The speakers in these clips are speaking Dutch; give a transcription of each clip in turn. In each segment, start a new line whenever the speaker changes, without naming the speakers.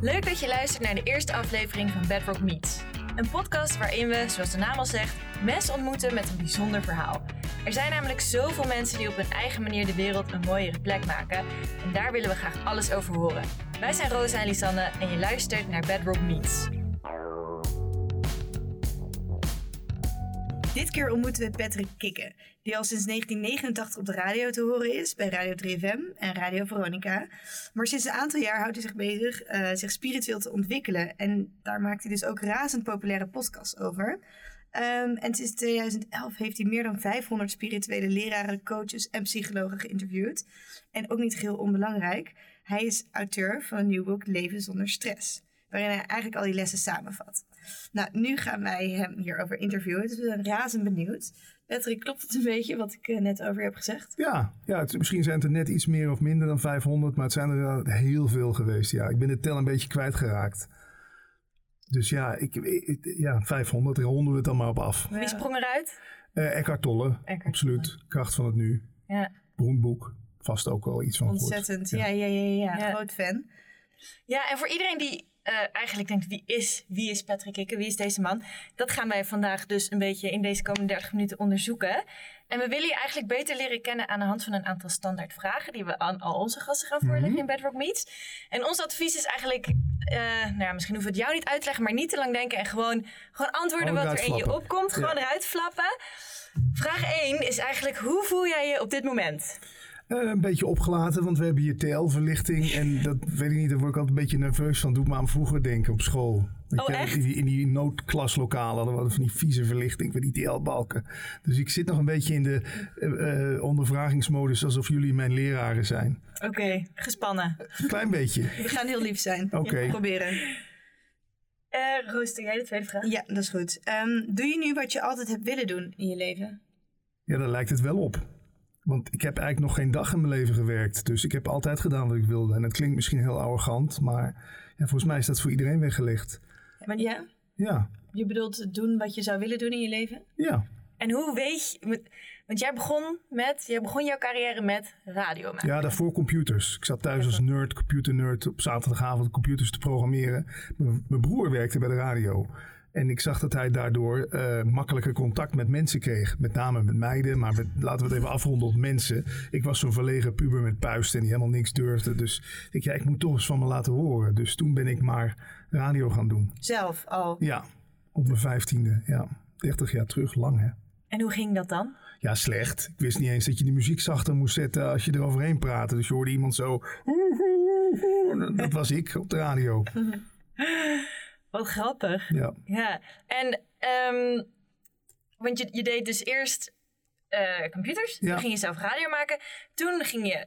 Leuk dat je luistert naar de eerste aflevering van Bedrock Meets. Een podcast waarin we, zoals de naam al zegt, mensen ontmoeten met een bijzonder verhaal. Er zijn namelijk zoveel mensen die op hun eigen manier de wereld een mooiere plek maken. En daar willen we graag alles over horen. Wij zijn Rosa en Lisanne en je luistert naar Bedrock Meets.
Dit keer ontmoeten we Patrick Kikke, die al sinds 1989 op de radio te horen is bij Radio 3FM en Radio Veronica. Maar sinds een aantal jaar houdt hij zich bezig uh, zich spiritueel te ontwikkelen. En daar maakt hij dus ook razend populaire podcasts over. Um, en sinds 2011 heeft hij meer dan 500 spirituele leraren, coaches en psychologen geïnterviewd. En ook niet geheel onbelangrijk, hij is auteur van een nieuw boek Leven zonder stress, waarin hij eigenlijk al die lessen samenvat. Nou, nu gaan wij hem hierover interviewen, dus we zijn razend benieuwd. Patrick, klopt het een beetje wat ik uh, net over je heb gezegd?
Ja, ja het, misschien zijn het er net iets meer of minder dan 500, maar het zijn er heel veel geweest. Ja, ik ben de tel een beetje kwijtgeraakt. Dus ja, ik, ik, ja 500, daar ronden we het dan maar op af.
Wie sprong eruit?
Uh, Eckhart Tolle, Eckhart absoluut. Tolle. Kracht van het nu.
Ja.
Beroemd Vast ook wel iets van
Ontzettend, ja. Ja, ja, ja, ja, Groot fan.
Ja, en voor iedereen die uh, eigenlijk denkt, wie is, wie is Patrick Kikke, wie is deze man? Dat gaan wij vandaag dus een beetje in deze komende 30 minuten onderzoeken. En we willen je eigenlijk beter leren kennen aan de hand van een aantal standaard vragen die we aan al onze gasten gaan voorleggen mm -hmm. in Bedrock Meets. En ons advies is eigenlijk, uh, nou ja, misschien hoeven we het jou niet uit te leggen, maar niet te lang denken en gewoon, gewoon antwoorden wat er in je opkomt. Gewoon ja. eruit flappen. Vraag 1 is eigenlijk, hoe voel jij je op dit moment?
Uh, een beetje opgelaten, want we hebben hier TL-verlichting. En dat weet ik niet, daar word ik altijd een beetje nerveus van. Doe maar aan vroeger denken op school.
Oh,
je,
echt?
In die, in die noodklaslokalen hadden we van die vieze verlichting van die TL-balken. Dus ik zit nog een beetje in de uh, ondervragingsmodus alsof jullie mijn leraren zijn.
Oké, okay, gespannen.
Een klein beetje.
We gaan heel lief zijn.
Oké. Okay.
Proberen.
Uh, Roos, jij de tweede vraag?
Ja, dat is goed. Um, doe je nu wat je altijd hebt willen doen in je leven?
Ja, daar lijkt het wel op. Want ik heb eigenlijk nog geen dag in mijn leven gewerkt. Dus ik heb altijd gedaan wat ik wilde. En dat klinkt misschien heel arrogant, maar ja, volgens mij is dat voor iedereen weggelegd.
Maar ja?
Ja.
Je bedoelt doen wat je zou willen doen in je leven?
Ja.
En hoe weet je... Want jij begon, met, jij begon jouw carrière met radio maken.
Ja, daarvoor computers. Ik zat thuis als nerd, computernerd, op zaterdagavond computers te programmeren. Mijn broer werkte bij de radio. En ik zag dat hij daardoor uh, makkelijker contact met mensen kreeg. Met name met meiden, maar met, laten we het even afronden op mensen. Ik was zo'n verlegen puber met puisten die helemaal niks durfde. Dus ik, ja, ik moet toch eens van me laten horen. Dus toen ben ik maar radio gaan doen.
Zelf al?
Ja, op mijn vijftiende. Ja, 30 jaar terug, lang hè.
En hoe ging dat dan?
Ja, slecht. Ik wist niet eens dat je de muziek zachter moest zetten als je eroverheen praatte. Dus je hoorde iemand zo... Dat was ik op de radio.
Wat grappig.
Ja.
ja. En, um, want je, je deed dus eerst uh, computers. Ja. Toen ging je zelf radio maken. Toen ging je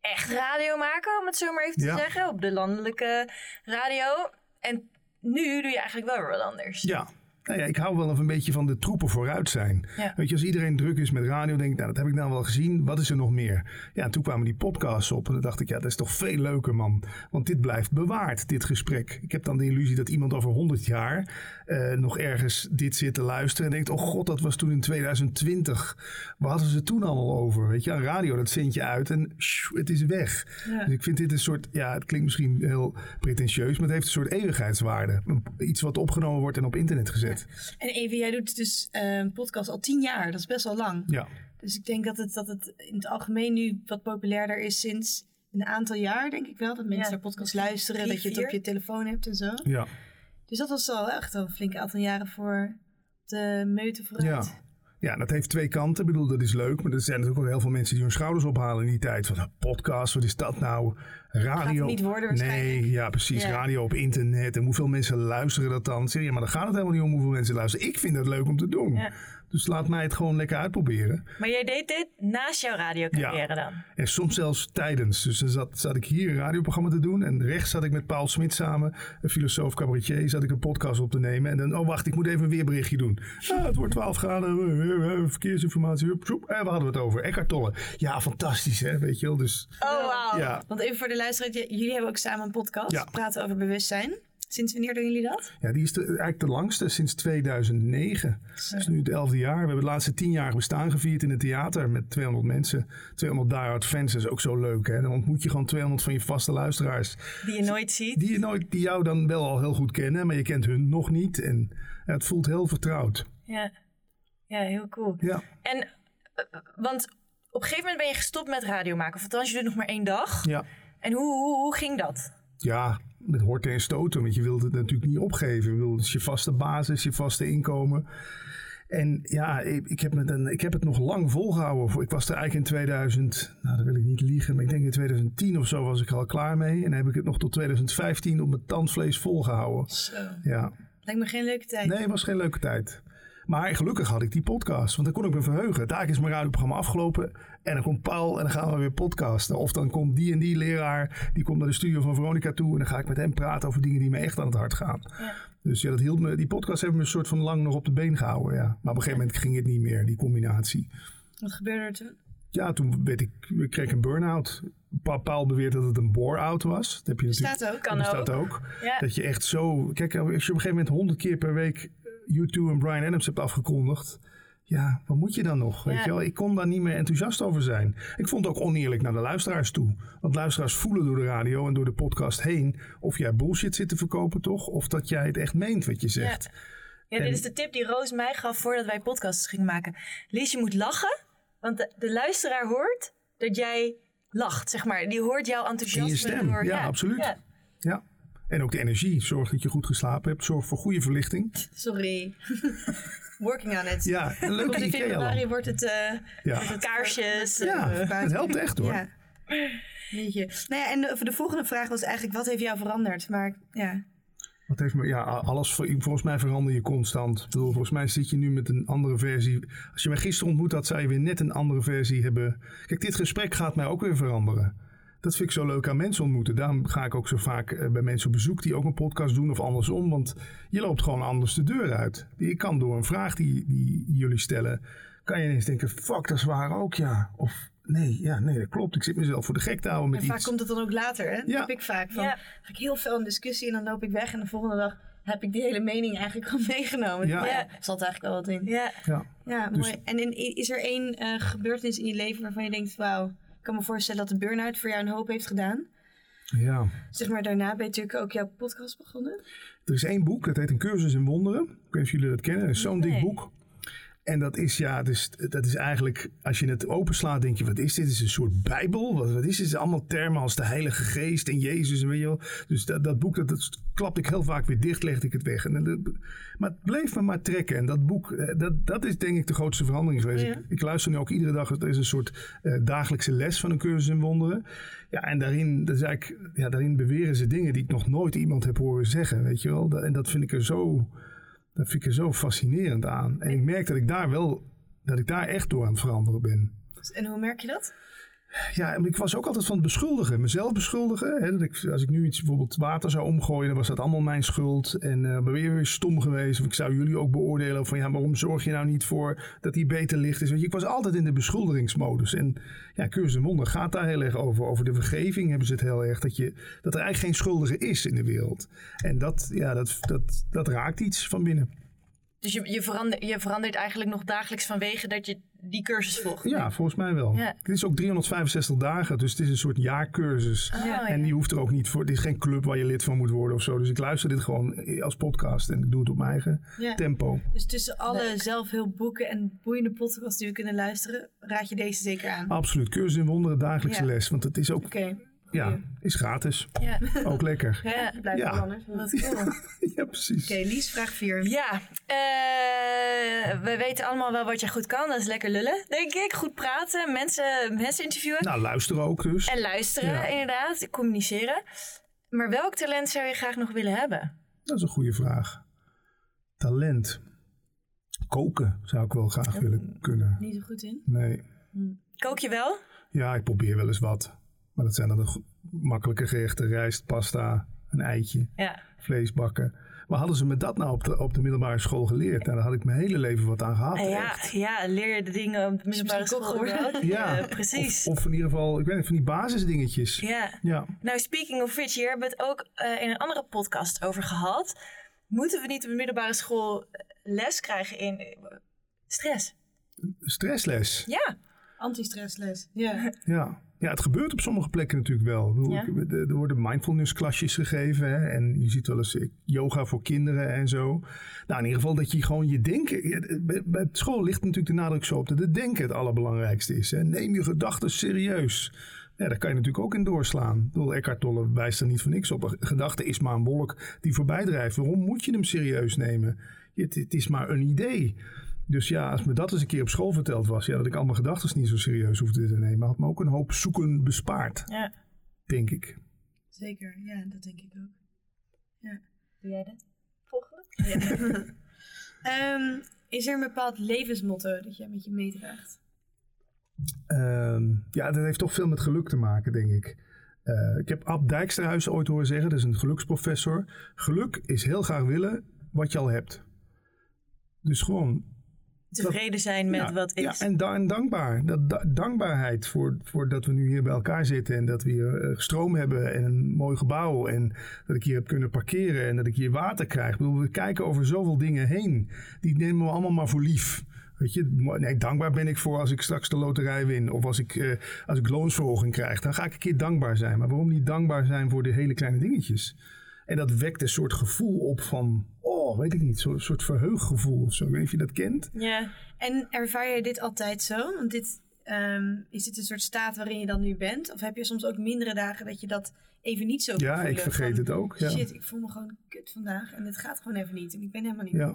echt radio maken, om het zo maar even te ja. zeggen. Op de landelijke radio. En nu doe je eigenlijk wel weer wat anders.
Ja. Nou ja, ik hou wel een beetje van de troepen vooruit zijn.
Ja.
Weet je, als iedereen druk is met radio, denk ik, nou, dat heb ik nou wel gezien. Wat is er nog meer? Ja, en toen kwamen die podcasts op. En dan dacht ik, ja, dat is toch veel leuker, man. Want dit blijft bewaard, dit gesprek. Ik heb dan de illusie dat iemand over 100 jaar uh, nog ergens dit zit te luisteren. En denkt, oh god, dat was toen in 2020. Waar hadden ze toen allemaal over? Weet je, radio, dat zend je uit en shoo, het is weg.
Ja.
Dus ik vind dit een soort, ja, het klinkt misschien heel pretentieus, maar het heeft een soort eeuwigheidswaarde. Iets wat opgenomen wordt en op internet gezet.
En Evie, jij doet dus uh, een podcast al tien jaar. Dat is best wel lang.
Ja.
Dus ik denk dat het, dat het in het algemeen nu wat populairder is sinds een aantal jaar, denk ik wel. Dat mensen
Ja,
naar podcasts luisteren,
drie,
dat je het op je telefoon hebt en zo.
Ja.
Dus dat was al echt al een flink aantal jaren voor de meute vooruit.
Ja. Ja, dat heeft twee kanten. Ik bedoel, dat is leuk. Maar er zijn natuurlijk ook heel veel mensen die hun schouders ophalen in die tijd. Van, podcast, wat is dat nou? Radio.
Niet worden.
Nee, ja, precies.
Ja.
Radio op internet. En hoeveel mensen luisteren dat dan? Zeg je, maar dan gaat het helemaal niet om hoeveel mensen luisteren. Ik vind dat leuk om te doen.
Ja.
Dus laat mij het gewoon lekker uitproberen.
Maar jij deed dit naast jouw radiocarrière dan?
En soms zelfs tijdens. Dus dan zat, zat ik hier een radioprogramma te doen. En rechts zat ik met Paul Smit samen, een filosoof cabaretier, zat ik een podcast op te nemen. En dan, oh wacht, ik moet even een weerberichtje doen. Ah, het wordt 12 graden, eh, eh, verkeersinformatie. Hup, zoep. En waar hadden we het over? Eckhart Tolle. Ja, fantastisch hè, weet je wel. Dus
Oh, wauw.
ja,
Want even voor de luisteraars, jullie hebben ook samen een podcast.
Ja.
Praten over bewustzijn. Sinds wanneer doen jullie dat?
Ja, die is de, eigenlijk de langste sinds 2009. Dat is nu het elfde jaar. We hebben de laatste tien jaar bestaan gevierd in het theater met 200 mensen. 200 diehard fans, is ook zo leuk. Hè? Dan ontmoet je gewoon 200 van je vaste luisteraars.
Die je nooit ziet.
Die, je nooit, die jou dan wel al heel goed kennen, maar je kent hun nog niet. En ja, het voelt heel vertrouwd.
Ja, ja heel cool.
Ja.
En, uh, want op een gegeven moment ben je gestopt met radio maken. Of althans, je doet nog maar één dag.
Ja.
En hoe, hoe, hoe ging dat?
Ja, met horten en stoten. Want je wilt het natuurlijk niet opgeven. Je wilt je vaste basis, je vaste inkomen. En ja, ik, ik, heb met een, ik heb het nog lang volgehouden. Ik was er eigenlijk in 2000, nou dat wil ik niet liegen, maar ik denk in 2010 of zo was ik er al klaar mee. En dan heb ik het nog tot 2015 op mijn tandvlees volgehouden.
Zo.
Ja.
Lijkt me geen leuke tijd.
Nee, het was geen leuke tijd. Maar gelukkig had ik die podcast, want dan kon ik me verheugen. Daar is mijn radioprogramma afgelopen en dan komt Paul en dan gaan we weer podcasten. Of dan komt die en die leraar, die komt naar de studio van Veronica toe en dan ga ik met hem praten over dingen die me echt aan het hart gaan.
Ja.
Dus ja, dat hield me, die podcast heeft me een soort van lang nog op de been gehouden. Ja. Maar op een gegeven moment ging het niet meer, die combinatie.
Wat gebeurde er toen?
Ja, toen werd ik, ik kreeg een burn-out. Pa- Paul beweert dat het een bore-out was. Dat heb je natuurlijk.
Staat ook.
Kan ook.
ook.
Ja.
Dat je echt zo... Kijk, als je op een gegeven moment honderd keer per week U2 en Brian Adams hebt afgekondigd... Ja, wat moet je dan nog? Weet
Ja.
je wel? Ik kon daar niet meer enthousiast over zijn. Ik vond het ook oneerlijk naar de luisteraars toe. Want luisteraars voelen door de radio en door de podcast heen... of jij bullshit zit te verkopen, toch? Of dat jij het echt meent wat je zegt.
Ja, dit is de tip die Roos mij gaf voordat wij podcasts gingen maken. Lies, je moet lachen, want de, de luisteraar hoort dat jij lacht, zeg maar. Die hoort jouw enthousiasme.
In je stem,
door-
ja, absoluut.
Ja.
En ook de energie. Zorg dat je goed geslapen hebt. Zorg voor goede verlichting.
Sorry. Working on it.
Ja, een leuke
Komt in februari
Ikea-lamp.
wordt het... eh,
Ja.
Kaarsjes.
ja,
eh,
het helpt echt hoor.
Ja. Weet je. Nou ja, en de, de volgende vraag was eigenlijk, wat heeft jou veranderd? Maar ja,
Wat heeft me, ja, alles, volgens mij verander je constant. Ik bedoel, volgens mij zit je nu met een andere versie. Als je mij gisteren ontmoet had, zou je weer net een andere versie hebben. Kijk, dit gesprek gaat mij ook weer veranderen. Dat vind ik zo leuk aan mensen ontmoeten. Daarom ga ik ook zo vaak eh, bij mensen op bezoek die ook een podcast doen of andersom. Want je loopt gewoon anders de deur uit. Je kan door een vraag die, die jullie stellen, kan je ineens denken, fuck, dat is waar ook, ja. Of nee, ja, nee, dat klopt. Ik zit mezelf voor de gek te houden met
en vaak
iets.
komt het dan ook later, hè? Dat
Ja.
heb ik vaak. Van,
Ja.
Ga ik heel veel in discussie en dan loop ik weg en de volgende dag heb ik die hele mening eigenlijk al meegenomen.
Ja.
Ja. Zat eigenlijk wel wat in.
ja.
Ja.
Ja,
Dus-
mooi. En in, is er één eh, gebeurtenis in je leven waarvan je denkt, wauw, ik kan me voorstellen dat de burn-out voor jou een hoop heeft gedaan?
ja.
Zeg maar, daarna ben je natuurlijk ook jouw podcast begonnen.
Er is één boek, dat heet Een Cursus in Wonderen. Ik weet niet of jullie dat kennen. Is zo'n dik boek. En dat is, ja, dus, dat is eigenlijk, als je het openslaat, denk je, wat is dit? Is een soort bijbel. Wat, wat is dit? Het allemaal termen als de Heilige Geest en Jezus en weet je wel. Dus dat, dat boek, dat, dat klapte ik heel vaak weer dicht, legde ik het weg. En, dat- maar het bleef me maar trekken. En dat boek, eh, dat, dat is denk ik de grootste verandering geweest.
Ja.
Ik, ik luister nu ook iedere dag, er is een soort eh, dagelijkse les van een cursus in wonderen. Ja, en daarin, dat is eigenlijk, ja, daarin beweren ze dingen die ik nog nooit iemand heb horen zeggen, weet je wel. En dat vind ik er zo, dat vind ik er zo fascinerend aan. En ik merk dat ik daar wel, dat ik daar echt door aan het veranderen ben.
En hoe merk je dat?
Ja, ik was ook altijd van het beschuldigen, mezelf beschuldigen. Hè, dat ik, als ik nu iets bijvoorbeeld water zou omgooien, dan was dat allemaal mijn schuld. En eh ben weer stom geweest. Of ik zou jullie ook beoordelen van ja, waarom zorg je nou niet voor dat die beter licht is. Je, ik was altijd in de beschuldigingsmodus. En ja, Cursus en Wonder gaat daar heel erg over. Over de vergeving hebben ze het heel erg. Dat, je, dat er eigenlijk geen schuldige is in de wereld. En dat, ja, dat, dat, dat raakt iets van binnen.
Dus je, je, verander, je verandert eigenlijk nog dagelijks vanwege dat je die cursus volgt.
Ja, volgens mij wel.
Ja.
Het is ook 365 dagen, dus het is een soort jaarcursus.
Oh, ja.
En die hoeft er ook niet voor. Het is geen club waar je lid van moet worden of zo. Dus ik luister dit gewoon als podcast en ik doe het op mijn eigen
Ja.
tempo.
Dus tussen alle
Leuk.
zelfhulpboeken en boeiende podcasts die we kunnen luisteren, raad je deze zeker aan.
Absoluut. Cursus in wonderen, dagelijkse
Ja.
les. Want het is ook,
Oké.
Ja, is gratis.
Ja.
Ook lekker.
Ja.
Blijft
Ja.
wel anders.
Wat cool.
Ja, precies.
Oké, Lies, vraag 4.
Ja, eh, we weten allemaal wel wat je goed kan. Dat is lekker lullen, denk ik. Goed praten, mensen, mensen interviewen.
Nou, luister ook dus.
En luisteren,
Ja.
inderdaad. Communiceren. Maar welk talent zou je graag nog willen hebben?
Dat is een goede vraag. Talent. Koken zou ik wel graag willen kunnen.
Niet zo goed in.
Nee.
Kook je wel?
Ja, ik probeer wel eens wat. Maar dat zijn dan de makkelijke gerechten. Rijst, pasta, een eitje.
Ja.
vlees bakken. Maar hadden ze me dat nou op de, op de middelbare school geleerd? Nou, daar had ik mijn hele leven wat aan gehad.
ja,
echt.
ja, leer je de dingen op de middelbare school?
Ja.
Ja, precies.
Of, of in ieder geval, ik weet niet, van die basisdingetjes.
ja.
Ja.
Nou, speaking of which, hier hebben we het ook eh, in een andere podcast over gehad. Moeten we niet op de middelbare school eh, les krijgen in eh, stress?
Stressles.
Ja.
Anti-stressles. Ja.
Ja. Ja, het gebeurt op sommige plekken natuurlijk wel.
Ja.
er worden mindfulness klasjes gegeven. Hè, en je ziet wel eens eh, yoga voor kinderen en zo. Nou, in ieder geval dat je gewoon je denken... Bij, bij school ligt natuurlijk de nadruk zo op dat het denken het allerbelangrijkste is. Hè. Neem je gedachten serieus. Ja, daar kan je natuurlijk ook in doorslaan. Ik bedoel, Eckhart Tolle wijst er niet voor niks op. Een gedachte is maar een wolk die voorbij drijft. Waarom moet je hem serieus nemen? Het, het is maar een idee. Dus ja, als me dat eens een keer op school verteld was, ja, dat ik al mijn gedachten niet zo serieus hoefde te nemen, had me ook een hoop zoeken bespaard,
ja.
denk ik.
Zeker, ja, dat denk ik ook.
Doe jij dat? Volgende?
Ehm, is er een bepaald levensmotto dat jij met je meedraagt?
Ehm, ja, dat heeft toch veel met geluk te maken, denk ik. Eh, ik heb Ab Dijksterhuis ooit horen zeggen, dat is een geluksprofessor. Geluk is heel graag willen wat je al hebt. Dus gewoon
Tevreden zijn met
Ja,
wat is.
Ja, en, da- en dankbaar. Dat, da- dankbaarheid voor, voor dat we nu hier bij elkaar zitten. En dat we hier eh, stroom hebben en een mooi gebouw. En dat ik hier heb kunnen parkeren en dat ik hier water krijg. Ik bedoel, we kijken over zoveel dingen heen. Die nemen we allemaal maar voor lief. Weet je, nee, dankbaar ben ik voor als ik straks de loterij win. Of als ik, eh, als ik loonsverhoging krijg. Dan ga ik een keer dankbaar zijn. Maar waarom niet dankbaar zijn voor de hele kleine dingetjes? En dat wekt een soort gevoel op van, oh, weet ik niet, zo'n soort verheuggevoel of zo. Ik weet niet of je dat kent.
Ja.
En ervaar je dit altijd zo? Want dit, ehm, is dit een soort staat waarin je dan nu bent? Of heb je soms ook mindere dagen dat je dat even niet zo
Ja, ik vergeet
Van,
het ook. Ja.
Shit, ik voel me gewoon kut vandaag en het gaat gewoon even niet. En ik ben helemaal niet...
Ja.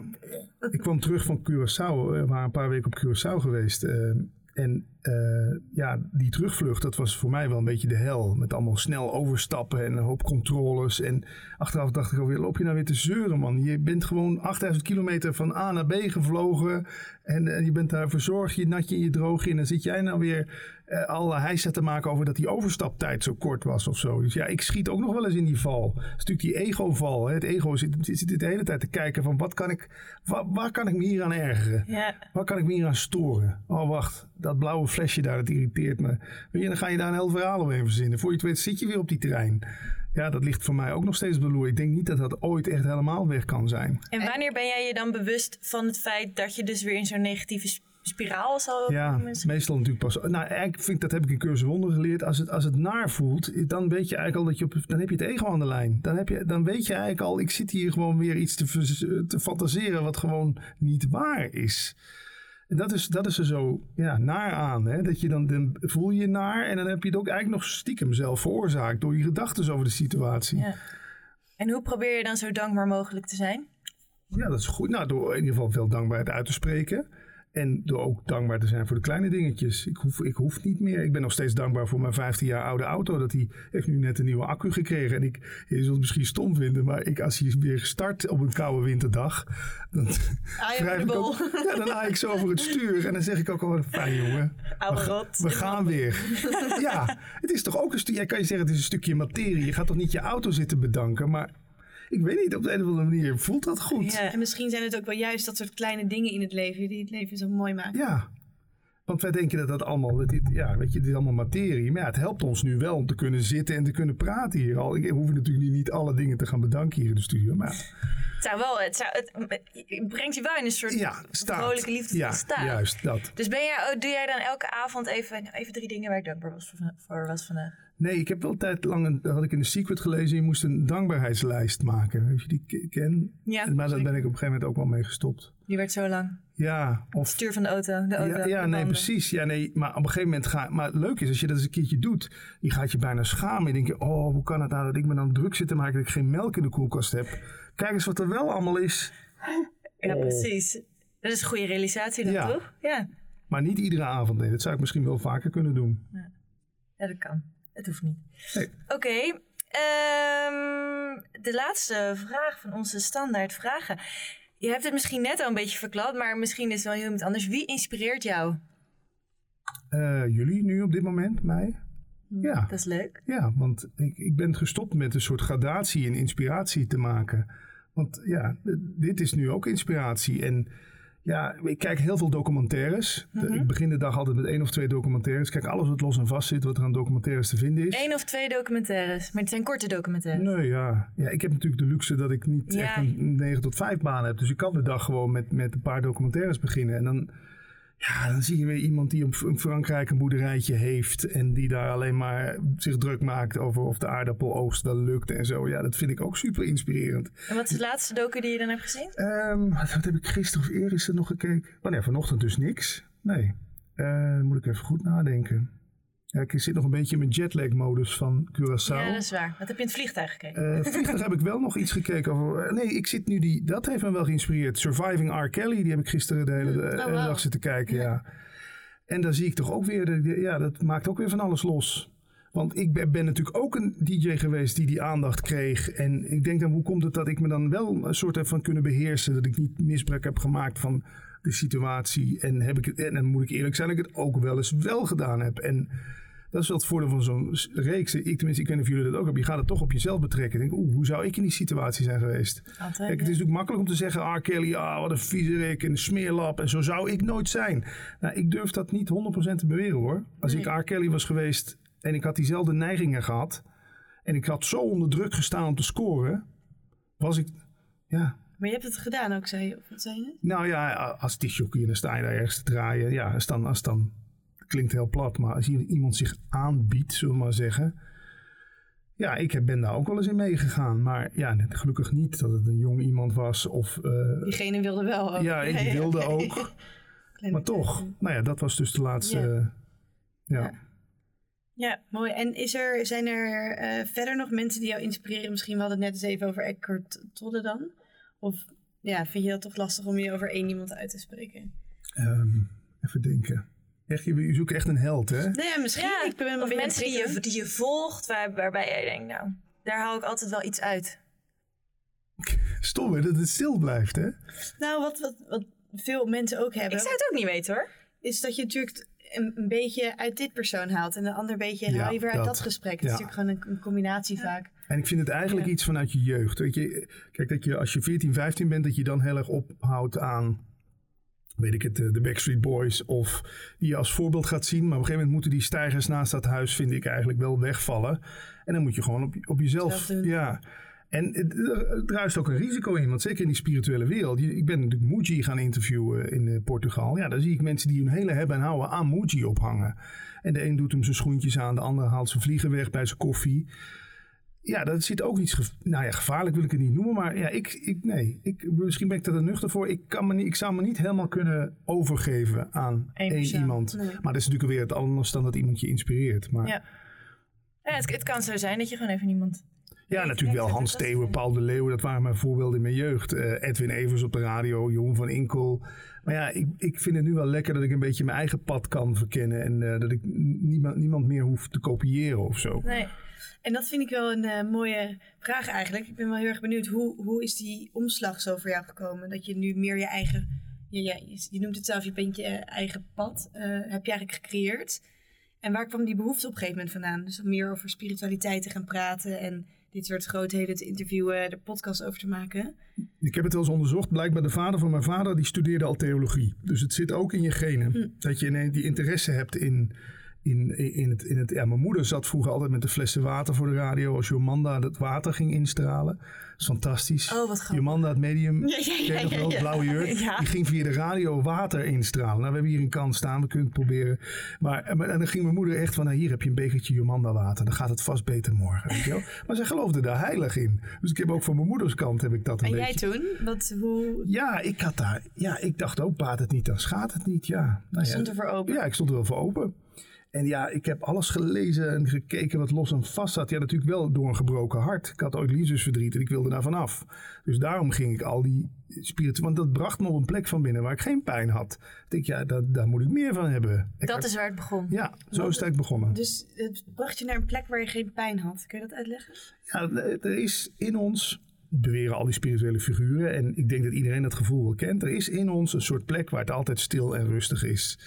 Ik kwam terug van Curaçao. We waren een paar weken op Curaçao geweest. eh, en eh, ja, die terugvlucht, dat was voor mij wel een beetje de hel. Met allemaal snel overstappen en een hoop controles. En achteraf dacht ik alweer, loop je nou weer te zeuren, man? Je bent gewoon 8000 kilometer van A naar B gevlogen. En, en je bent daar verzorgd, je natje en je droogje. En dan zit jij nou weer eh alle heisa te maken over dat die overstaptijd zo kort was of zo. Dus ja, ik schiet ook nog wel eens in die val. Is natuurlijk die ego-val. Hè? Het ego zit, zit de hele tijd te kijken van wat kan ik, waar, waar kan ik me hier aan ergeren?
Ja.
Waar kan ik me hier aan storen? Oh, wacht. Dat blauwe flesje daar, dat irriteert me. Weet je, dan ga je daar een heel verhaal omheen verzinnen. Voor je het weet zit je weer op die trein. Ja, dat ligt voor mij ook nog steeds op de loer. Ik denk niet dat dat ooit echt helemaal weg kan zijn.
En wanneer ben jij je dan bewust van het feit dat je dus weer in zo'n negatieve sp- spiraal zal
Ja, meestal natuurlijk pas. Nou, eigenlijk vind ik, dat heb ik in cursus wonder geleerd. Als het, als het naar voelt, dan weet je eigenlijk al dat je op, dan heb je het ego aan de lijn. Dan, heb je, dan weet je eigenlijk al, ik zit hier gewoon weer iets te, te fantaseren wat gewoon niet waar is. En dat is, dat is er zo ja, naar aan. Hè? Dat je dan, dan voel je je naar en dan heb je het ook eigenlijk nog stiekem zelf veroorzaakt door je gedachten over de situatie.
Ja. En hoe probeer je dan zo dankbaar mogelijk te zijn?
Ja, dat is goed. Nou, door in ieder geval veel dankbaarheid uit te spreken. En door ook dankbaar te zijn voor de kleine dingetjes. Ik hoef, ik hoef niet meer. Ik ben nog steeds dankbaar voor mijn 15 jaar oude auto. Dat die heeft nu net een nieuwe accu gekregen. En ik, je zult het misschien stom vinden. Maar ik, als hij weer start op een koude winterdag. Dan, wrijf ik ook, ja, dan haal ik zo over het stuur. En dan zeg ik ook al, fijn jongen.
Oude
we,
rot.
we gaan weer. ja, het is toch ook een stukje. Jij kan je zeggen, het is een stukje materie. Je gaat toch niet je auto zitten bedanken. Maar ik weet niet, op de een of andere manier voelt dat goed.
Ja.
En misschien zijn het ook wel juist dat soort kleine dingen in het leven die het leven zo mooi maken.
Ja. Want wij denken dat dat allemaal, dat dit, ja, weet je, dit is allemaal materie. Maar ja, het helpt ons nu wel om te kunnen zitten en te kunnen praten hier al. Ik hoef natuurlijk niet alle dingen te gaan bedanken hier in de studio. Maar
Het zou wel, het, zou, het, het brengt je wel in een soort
ja,
vrolijke liefde
ja,
staat.
juist, dat.
Dus ben jij, oh, doe jij dan elke avond even, nou, even drie dingen waar ik dankbaar was voor, voor was vandaag?
Nee, ik heb wel een tijd lang, een, dat had ik in de Secret gelezen, je moest een dankbaarheidslijst maken. Weet je die ke- ken?
Ja,
maar daar ben ik op een gegeven moment ook wel mee gestopt.
Die werd zo lang.
Ja, of
Stuur van de auto, de auto.
Ja,
de
ja nee, precies. Ja, nee, maar op een gegeven moment ga Maar het leuke is, als je dat eens een keertje doet, je gaat je bijna schamen. Je denkt, je, oh, hoe kan het nou dat ik me dan druk zit te maken dat ik geen melk in de koelkast heb? Kijk eens wat er wel allemaal is.
Ja,
Oh.
precies. Dat is een goede realisatie dan,
Ja.
toch? Ja.
Maar niet iedere avond. Nee, dat zou ik misschien wel vaker kunnen doen.
ja, dat kan. Het hoeft niet.
Nee.
Oké. ehm, de laatste vraag van onze standaard vragen. Je hebt het misschien net al een beetje verklapt, maar misschien is het wel heel iets anders. Wie inspireert jou?
Eh, jullie nu op dit moment, mij? Ja.
Dat is leuk.
Ja, want ik, ik ben gestopt met een soort gradatie en inspiratie te maken. Want ja, dit is nu ook inspiratie. En ja, ik kijk heel veel documentaires.
Mhm.
Ik begin de dag altijd met één of twee documentaires. Kijk alles wat los en vast zit, wat er aan documentaires te vinden is.
Eén of twee documentaires. Maar het zijn korte documentaires.
Nee, ja. ja. Ik heb natuurlijk de luxe dat ik niet
Ja.
echt een 9 tot 5 baan heb. Dus ik kan de dag gewoon met, met een paar documentaires beginnen. En dan, ja, dan zie je weer iemand die op Frankrijk een boerderijtje heeft. En die daar alleen maar zich druk maakt over of de aardappeloogst wel lukt en zo. Ja, dat vind ik ook super inspirerend.
En wat is de laatste docu die je dan hebt gezien?
Ehm, wat, heb ik gisteren of eergisteren nog gekeken? Oh nee, vanochtend dus niks. Nee. Dan moet ik even goed nadenken. Ja, ik zit nog een beetje in mijn jetlag-modus van Curaçao.
Ja, dat is waar. Wat heb je in het vliegtuig gekeken?
Eh vliegtuig heb ik wel nog iets gekeken over. eh, Nee, ik zit nu die. Dat heeft me wel geïnspireerd. Surviving R. Kelly, die heb ik gisteren de hele, de
Oh,
dag zitten kijken. Ja. En dan zie ik toch ook weer. De, ja, dat maakt ook weer van alles los. Want ik ben, ben natuurlijk ook een DJ geweest die die aandacht kreeg. En ik denk dan, hoe komt het dat ik me dan wel een soort heb van kunnen beheersen? Dat ik niet misbruik heb gemaakt van de situatie. En, heb ik het, en dan moet ik eerlijk zijn dat ik het ook wel eens wel gedaan heb. En dat is wel het voordeel van zo'n reeks. Ik tenminste, ik weet niet of jullie dat ook hebben. Je gaat het toch op jezelf betrekken. Denk, oeh, hoe zou ik in die situatie zijn geweest?
Altijd.
Kijk, het is natuurlijk makkelijk om te zeggen, ah Kelly, ah, wat een viezerik en een smeerlap. En zo zou ik nooit zijn. Nou, ik durf dat niet 100% te beweren hoor. Als
Nee.
ik R. Kelly was geweest en ik had diezelfde neigingen gehad. En ik had zo onder druk gestaan om te scoren. Was ik, ja,
Maar je hebt het gedaan ook, zei je? Of wat zei je?
nou ja, als disjockey en dan sta je daar ergens te draaien. Ja, als dan, als dan, klinkt heel plat, maar als iemand zich aanbiedt, zullen we maar zeggen. Ja, ik ben daar ook wel eens in meegegaan. Maar ja, gelukkig niet dat het een jong iemand was. Of, eh,
Diegene wilde wel ook.
ja, ik die wilde ook. Maar toch, nou ja, dat was dus de laatste.
Ja.
ja.
Ja. Ja, mooi. En is er, zijn er eh, verder nog mensen die jou inspireren? Misschien we hadden het net eens even over Eckhart Tolle dan. Of ja, vind je dat toch lastig om je over één iemand uit te spreken?
Ehm, even denken. Echt, je, je zoekt echt een held, hè?
Ja, misschien.
Ja,
ik ben
of mensen die je,
prikken.
die je volgt, waar, waarbij jij denkt, nou, daar haal ik altijd wel iets uit.
Stom, hè, dat het stil blijft, hè?
Nou, wat, wat, wat veel mensen ook hebben,
Ik zou het ook niet weten hoor.
is dat je natuurlijk een, een beetje uit dit persoon haalt. En een ander beetje
Ja,
haal je weer uit dat,
dat.
gesprek. Het
Ja.
is natuurlijk gewoon een, een combinatie vaak.
En ik vind het eigenlijk
Ja.
iets vanuit je jeugd. Weet je, kijk, dat je als je 14, 15 bent, dat je dan heel erg ophoudt aan, weet ik het, eh, de Backstreet Boys. Of die je als voorbeeld gaat zien. Maar op een gegeven moment moeten die stijgers naast dat huis, vind ik eigenlijk wel wegvallen. En dan moet je gewoon op, op jezelf. Ja. En het- er druist ook een risico in, want zeker in die spirituele wereld. Ik ben natuurlijk Muji gaan interviewen in eh, Portugal. Ja, dan zie ik mensen die hun hele hebben en houden aan Muji ophangen. En de een doet hem zijn schoentjes aan, de ander haalt zijn vliegen weg bij zijn koffie. Ja, dat zit ook iets. Nou ja, gevaarlijk wil ik het niet noemen. Maar ja, ik, ik, nee, ik, misschien ben ik er nuchter voor. Ik, kan me niet, ik zou me niet helemaal kunnen overgeven aan één iemand.
Nee.
Maar dat is natuurlijk weer het anders dan dat iemand je inspireert. Maar
Ja. Ja, het, het kan zo zijn dat je gewoon even iemand...
Ja, natuurlijk wel. Hans Theeuwen, Paul de Leeuw, dat waren mijn voorbeelden in mijn jeugd. Eh, Edwin Evers op de radio, Jeroen van Inkel. Maar ja, ik, ik vind het nu wel lekker dat ik een beetje mijn eigen pad kan verkennen. En eh, dat ik niemand, niemand meer hoef te kopiëren of zo.
Nee.
En dat vind ik wel een eh, mooie vraag eigenlijk. Ik ben wel heel erg benieuwd. Hoe, hoe is die omslag zo voor jou gekomen? Dat je nu meer je eigen... Ja, ja, je, je noemt het zelf, je bent je eigen pad. eh, heb je eigenlijk gecreëerd. En waar kwam die behoefte op een gegeven moment vandaan? Dus om meer over spiritualiteit te gaan praten... en dit soort grootheden te interviewen, er podcast over te maken.
Ik heb het wel eens onderzocht. Blijkbaar de vader van mijn vader, die studeerde al theologie. Dus het zit ook in je genen.
Hm.
Dat je ineens die interesse hebt in, in, in, het, in het... Ja, mijn moeder zat vroeger altijd met de flessen water voor de radio. Als Jomanda het water ging instralen. Dat is fantastisch.
Oh, wat grappig.
Jomanda, het medium,
Ja, ja, ja,
blauwe jurk.
Ja.
Die ging via de radio water instralen. Nou, we hebben hier een kan staan, we kunnen het proberen. Maar, en dan ging mijn moeder echt van, nou, hier heb je een bekertje Jomanda water. Dan gaat het vast beter morgen, weet je wel. Maar zij geloofde daar heilig in. Dus ik heb ook van mijn moeders kant heb ik dat een
En
beetje.
jij toen? Wat, hoe
Ja, ik had daar. Ja, ik dacht ook, baat het niet, dan schaadt het niet. Ja, nou
stond er voor open?
ja, ik stond er wel voor open. En ja, ik heb alles gelezen en gekeken wat los en vast zat. Ja, natuurlijk wel door een gebroken hart. Ik had ooit liefdesverdriet en ik wilde daar vanaf. Dus daarom ging ik al die spiritueel... Want dat bracht me op een plek van binnen waar ik geen pijn had. Ik denk, ja, dat, daar moet ik meer van hebben. Ik
Dat
had-
is waar het begon.
Ja, zo is het eigenlijk begonnen.
Dus het bracht je naar een plek waar je geen pijn had. Kun je dat uitleggen?
Ja, er is in ons, beweren al die spirituele figuren, en ik denk dat iedereen dat gevoel wel kent, er is in ons een soort plek waar het altijd stil en rustig is.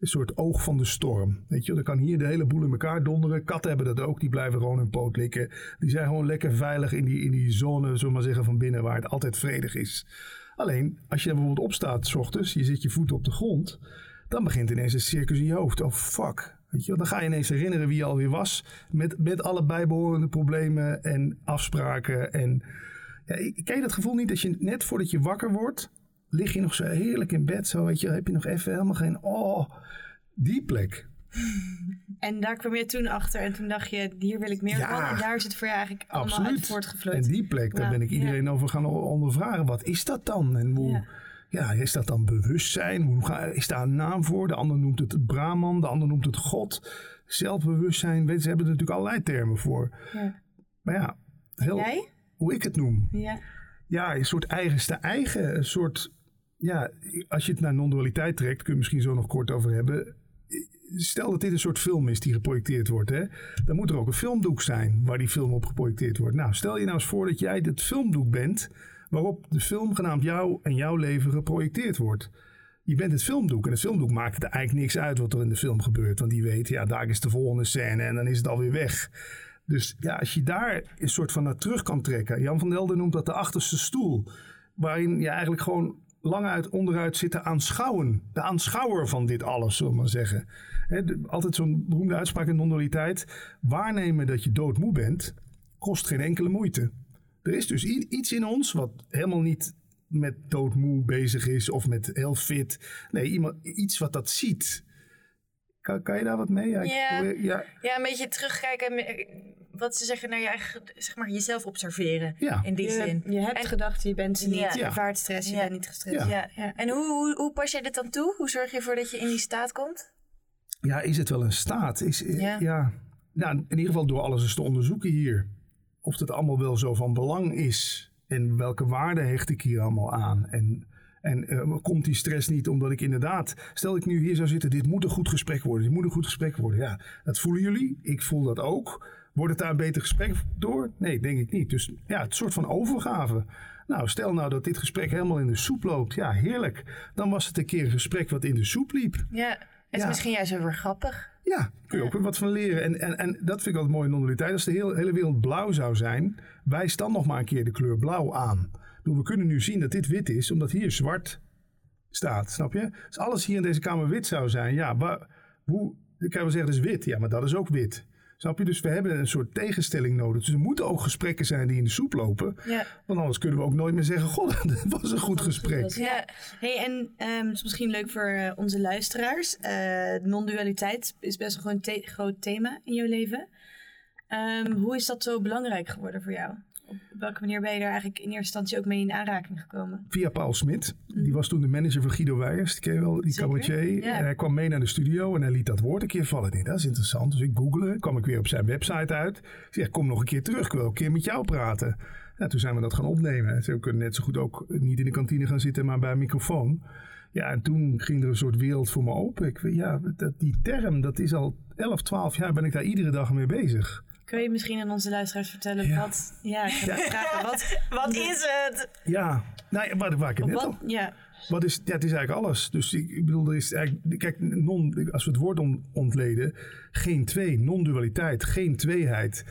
Een soort oog van de storm. Weet je, dan kan hier de hele boel in elkaar donderen. Katten hebben dat ook, die blijven gewoon hun poot likken. Die zijn gewoon lekker veilig in die, in die zone, zullen we maar zeggen, van binnen waar het altijd vredig is. Alleen, als je bijvoorbeeld opstaat s ochtends, je zet je voet op de grond, dan begint ineens een circus in je hoofd. Oh fuck. Weet je, dan ga je ineens herinneren wie je alweer was. Met, met alle bijbehorende problemen en afspraken. En ja, ken je dat gevoel niet dat je net voordat je wakker wordt, lig je nog zo heerlijk in bed. Zo weet je, heb je nog even helemaal geen. Oh, die plek.
En daar kwam je toen achter en toen dacht je, hier wil ik meer
Ja.
van. En daar is het voor je eigenlijk allemaal
Absoluut.
uit voortgevloeid.
En die plek, daar ben ik iedereen over gaan ondervragen. Wat is dat dan? En hoe,
Ja.
ja. is dat dan bewustzijn? Hoe ga, is daar een naam voor? De ander noemt het het Brahman, de ander noemt het God. Zelfbewustzijn, weet, ze hebben er natuurlijk allerlei termen voor.
Ja.
Maar ja, heel,
Jij?
hoe ik het noem.
Ja.
Ja, een soort eigenste eigen. Een soort, ja, als je het naar non-dualiteit trekt, kun je misschien zo nog kort over hebben. Stel dat dit een soort film is die geprojecteerd wordt, hè, dan moet er ook een filmdoek zijn waar die film op geprojecteerd wordt. Nou, stel je nou eens voor dat jij het filmdoek bent waarop de film genaamd jou en jouw leven geprojecteerd wordt. Je bent het filmdoek en het filmdoek maakt het eigenlijk niks uit wat er in de film gebeurt, want die weet, ja, daar is de volgende scène en dan is het alweer weg. Dus ja, als je daar een soort van naar terug kan trekken. Jan van Delden noemt dat de achterste stoel. Waarin je eigenlijk gewoon lang uit onderuit zit te aanschouwen. De aanschouwer van dit alles, zullen we maar zeggen. De- altijd zo'n beroemde uitspraak in non-dualiteit. Waarnemen dat je doodmoe bent, kost geen enkele moeite. Er is dus iets in ons wat helemaal niet met doodmoe bezig is of met heel fit. Nee, iemand, iets wat dat ziet. Kan, kan je daar wat mee?
Ja.
ja,
Ja, een beetje terugkijken. Wat ze zeggen naar je eigen, zeg maar, jezelf observeren.
ja.
In die
Je,
zin.
je hebt
En-
gedachten, je bent ze niet.
Ja.
Je ervaart stress, je
Ja.
bent niet gestrest.
Ja.
Ja.
Ja.
En hoe, hoe, hoe pas je dit dan toe? Hoe zorg je ervoor dat je in die staat komt?
Ja, is het wel een staat? Is,
Ja.
ja. ja. Nou, in ieder geval door alles eens te onderzoeken hier. Of het allemaal wel zo van belang is. En welke waarde hecht ik hier allemaal aan? En, en eh, komt die stress niet omdat ik inderdaad... Stel ik nu hier zou zitten, dit moet een goed gesprek worden. Dit moet een goed gesprek worden. Ja, dat voelen jullie. Ik voel dat ook. Wordt het daar een beter gesprek door? Nee, denk ik niet. Dus ja, het soort van overgave. Nou, stel nou dat dit gesprek helemaal in de soep loopt. Ja, heerlijk. Dan was het een keer een gesprek wat in de soep liep.
Ja. Het is
Ja.
misschien juist wel weer grappig.
Ja, kun je ook weer wat van leren. En, en, en dat vind ik altijd mooi in non-dualiteit. Als de hele, hele wereld blauw zou zijn, wijs dan nog maar een keer de kleur blauw aan. We kunnen nu zien dat dit wit is, omdat hier zwart staat. Snap je? Als alles hier in deze kamer wit zou zijn, ja, waar, hoe, dan kan je wel zeggen, dat is wit. Ja, maar dat is ook wit. Snap je? Dus we hebben een soort tegenstelling nodig. Dus er moeten ook gesprekken zijn die in de soep lopen.
Ja.
Want anders kunnen we ook nooit meer zeggen, god, dat was een goed gesprek.
Ja.
Hey, en ehm, het is misschien leuk voor eh, onze luisteraars. Eh, Non-dualiteit is best wel een groot thema in jouw leven. Ehm, hoe is dat zo belangrijk geworden voor jou? Op welke manier ben je daar eigenlijk in eerste instantie ook mee in aanraking gekomen?
via Paul Smit. Die was toen de manager van Guido Weijers. Die ken je wel, die
Zeker,
cabaretier.
ja.
En hij kwam mee naar de studio en hij liet dat woord een keer vallen. Dacht, dat is interessant. Dus ik googelde, kwam ik weer op zijn website uit. Ik zeg, kom nog een keer terug. Ik wil een keer met jou praten. Ja, toen zijn we dat gaan opnemen. Ze kunnen net zo goed ook niet in de kantine gaan zitten, maar bij een microfoon. Ja, en toen ging er een soort wereld voor me open. Ik, weet- ja, dat, die term, dat is al 11, 12 jaar ben ik daar iedere dag mee bezig.
Kun je misschien aan onze luisteraars vertellen
Ja.
wat... Ja, ik ga vragen. Wat,
Wat is het?
Ja, nou, ja, waar, waar ik het net
wat,
al
ja,
Wat is, ja, het is eigenlijk alles. Dus ik, ik bedoel, er is eigenlijk, kijk, non, als we het woord on- ontleden, geen twee, non-dualiteit, geen tweeheid.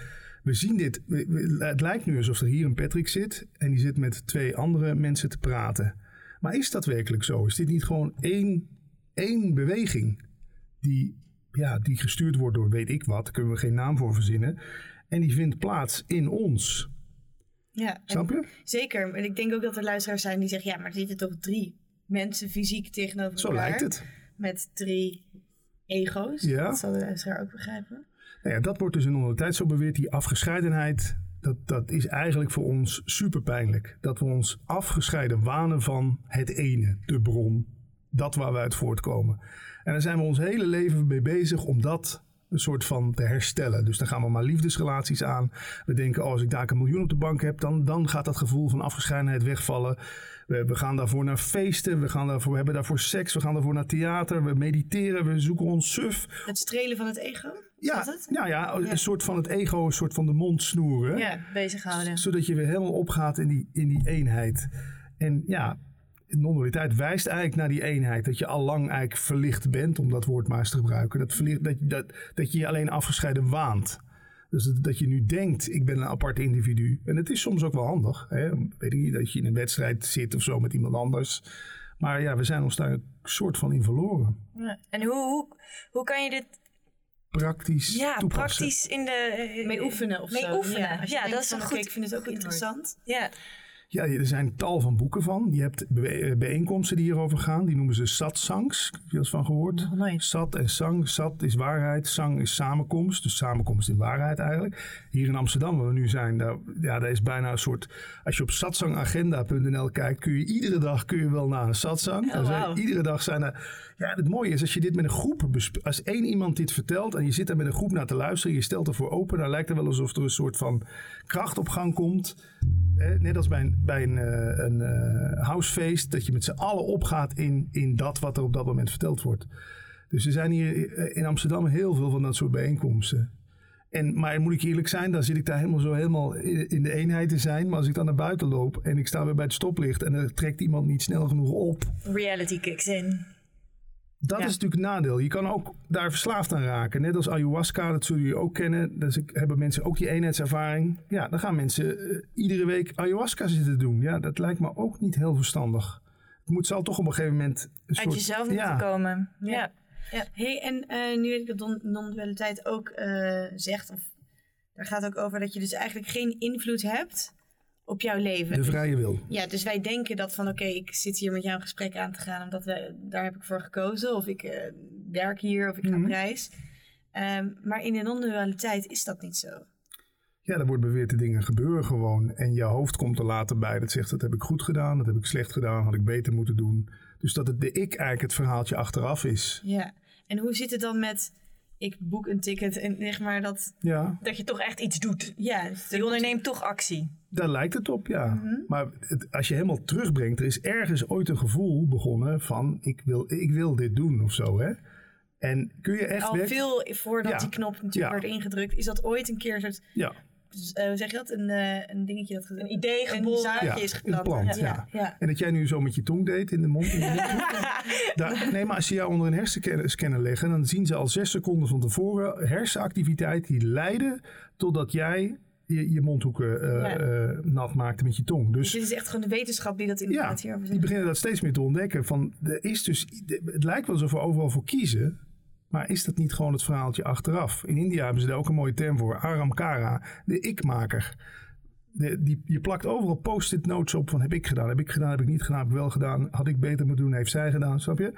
We zien dit, we- we- het lijkt nu alsof er hier een Patrick zit en die zit met twee andere mensen te praten. Maar is dat werkelijk zo? Is dit niet gewoon één, één beweging die, ja, die gestuurd wordt door weet ik wat, daar kunnen we geen naam voor verzinnen. En die vindt plaats in ons.
ja.
Snap je?
zeker. En ik denk ook dat er luisteraars zijn die zeggen... Ja, maar er zitten toch drie mensen fysiek tegenover
Zo
elkaar.
lijkt het.
Met drie ego's.
Ja.
Dat zal de luisteraar ook begrijpen.
Nou ja, dat wordt dus in onze tijd zo beweerd. Die afgescheidenheid, dat, dat is eigenlijk voor ons super pijnlijk. Dat we ons afgescheiden wanen van het ene, de bron. Dat waar we uit voortkomen. En daar zijn we ons hele leven mee bezig om dat een soort van te herstellen. Dus dan gaan we maar liefdesrelaties aan. We denken, oh, als ik daar een miljoen op de bank heb, dan, dan gaat dat gevoel van afgescheidenheid wegvallen. We, we gaan daarvoor naar feesten, we, gaan daarvoor, we hebben daarvoor seks, we gaan daarvoor naar theater, we mediteren, we zoeken ons suf.
Het strelen van het ego?
Ja,
het?
nou ja, een soort van het ego, een soort van de mond snoeren.
Ja, bezighouden.
Zodat je weer helemaal opgaat in die, in die eenheid. En ja, non-dualiteit wijst eigenlijk naar die eenheid. Dat je al lang eigenlijk verlicht bent, om dat woord maar eens te gebruiken. Dat, verlicht, dat, dat, dat je je alleen afgescheiden waant. Dus dat, dat je nu denkt, ik ben een apart individu. En het is soms ook wel handig. Hè? Weet ik niet, dat je in een wedstrijd zit of zo met iemand anders. Maar ja, we zijn ons daar een soort van in verloren.
Ja. En hoe, hoe, hoe kan je dit
Praktisch
ja,
toepassen.
praktisch in de... eh,
Mee oefenen of
mee
zo.
oefenen.
Ja, denkt
dat is een goed-
ik vind het ook interessant.
Ja,
Ja, er zijn tal van boeken van. Je hebt eh, bijeenkomsten die hierover gaan. Die noemen ze satsangs. Heb je eens van gehoord?
Nooit.
Sat en sang. Sat is waarheid. Sang is samenkomst. Dus samenkomst in waarheid eigenlijk. Hier in Amsterdam, waar we nu zijn, daar, ja, daar is bijna een soort... Als je op satsangagenda.nl kijkt, kun je iedere dag kun je wel naar een satsang.
Oh,
Er. Iedere dag zijn er... Ja, het mooie is als je dit met een groep... Als één iemand dit vertelt en je zit daar met een groep naar te luisteren... je stelt ervoor open, dan lijkt het wel alsof er een soort van kracht op gang komt... Net als bij een, bij een, eh, een eh, housefeest, dat je met z'n allen opgaat in, in dat wat er op dat moment verteld wordt. Dus er zijn hier eh, in Amsterdam heel veel van dat soort bijeenkomsten. En, maar moet ik eerlijk zijn, dan zit ik daar helemaal zo helemaal in de eenheid te zijn. Maar als ik dan naar buiten loop en ik sta weer bij het stoplicht en er trekt iemand niet snel genoeg op.
reality kicks in.
Dat
Ja.
is natuurlijk een nadeel. Je kan ook daar verslaafd aan raken. Net als ayahuasca, dat zullen jullie ook kennen. Dus ik, hebben mensen ook die eenheidservaring. Ja, dan gaan mensen eh, iedere week ayahuasca zitten doen. Ja, dat lijkt me ook niet heel verstandig. Het moet, zal toch op een gegeven moment... Een
Uit
soort,
jezelf
ja,
moeten komen. Ja.
Hey, en eh, nu weet ik dat don- non-dualiteit ook eh, zegt, of daar gaat ook over dat je dus eigenlijk geen invloed hebt op jouw leven.
De vrije wil.
Ja, dus wij denken dat van oké, ik zit hier met jou een gesprek aan te gaan omdat we, daar heb ik voor gekozen. Of ik eh, werk hier of ik ga
Mhm.
op reis. Ehm, maar in de non-dualiteit is dat niet zo.
Ja, er wordt beweerd de dingen gebeuren gewoon. En je hoofd komt er later bij. Dat zegt, dat heb ik goed gedaan, dat heb ik slecht gedaan, had ik beter moeten doen. Dus dat het de ik eigenlijk het verhaaltje achteraf is.
Ja. En hoe zit het dan met ik boek een ticket en zeg maar dat...
Ja,
Dat je toch echt iets doet.
Ja,
Je onderneemt toch actie.
daar lijkt het op, ja. Maar het, als je helemaal terugbrengt, er is ergens ooit een gevoel begonnen van ik wil, ik wil dit doen of zo, hè. En kun je echt
al veel voordat
Ja.
die knop natuurlijk
Ja.
werd ingedrukt, is dat ooit een keer een soort,
Ja,
eh, hoe zeg je dat, een, eh, een dingetje dat
Een idee
een
geboren.
zaadje
Ja,
is geplant. ja. ja.
En dat jij nu zo met je tong deed in de mond. In de mondhoek. Daar- nee, maar als ze jou onder een hersenscanner leggen, dan zien ze al zes seconden van tevoren hersenactiviteit die leiden totdat jij je, je mondhoeken eh,
Ja.
eh, nat maakte met je tong.
Dus
Dus
dit is echt gewoon de wetenschap die dat
ja,
inderdaad hierover
die
zegt.
beginnen dat steeds meer te ontdekken. Van, er is dus, het lijkt wel alsof we overal voor kiezen. Maar is dat niet gewoon het verhaaltje achteraf? In India hebben ze daar ook een mooie term voor. Aramkara, de ikmaker. Die, je plakt overal post-it notes op van heb ik gedaan, heb ik gedaan, heb ik niet gedaan, heb ik wel gedaan. Had ik beter moeten doen, heeft zij gedaan, snap je?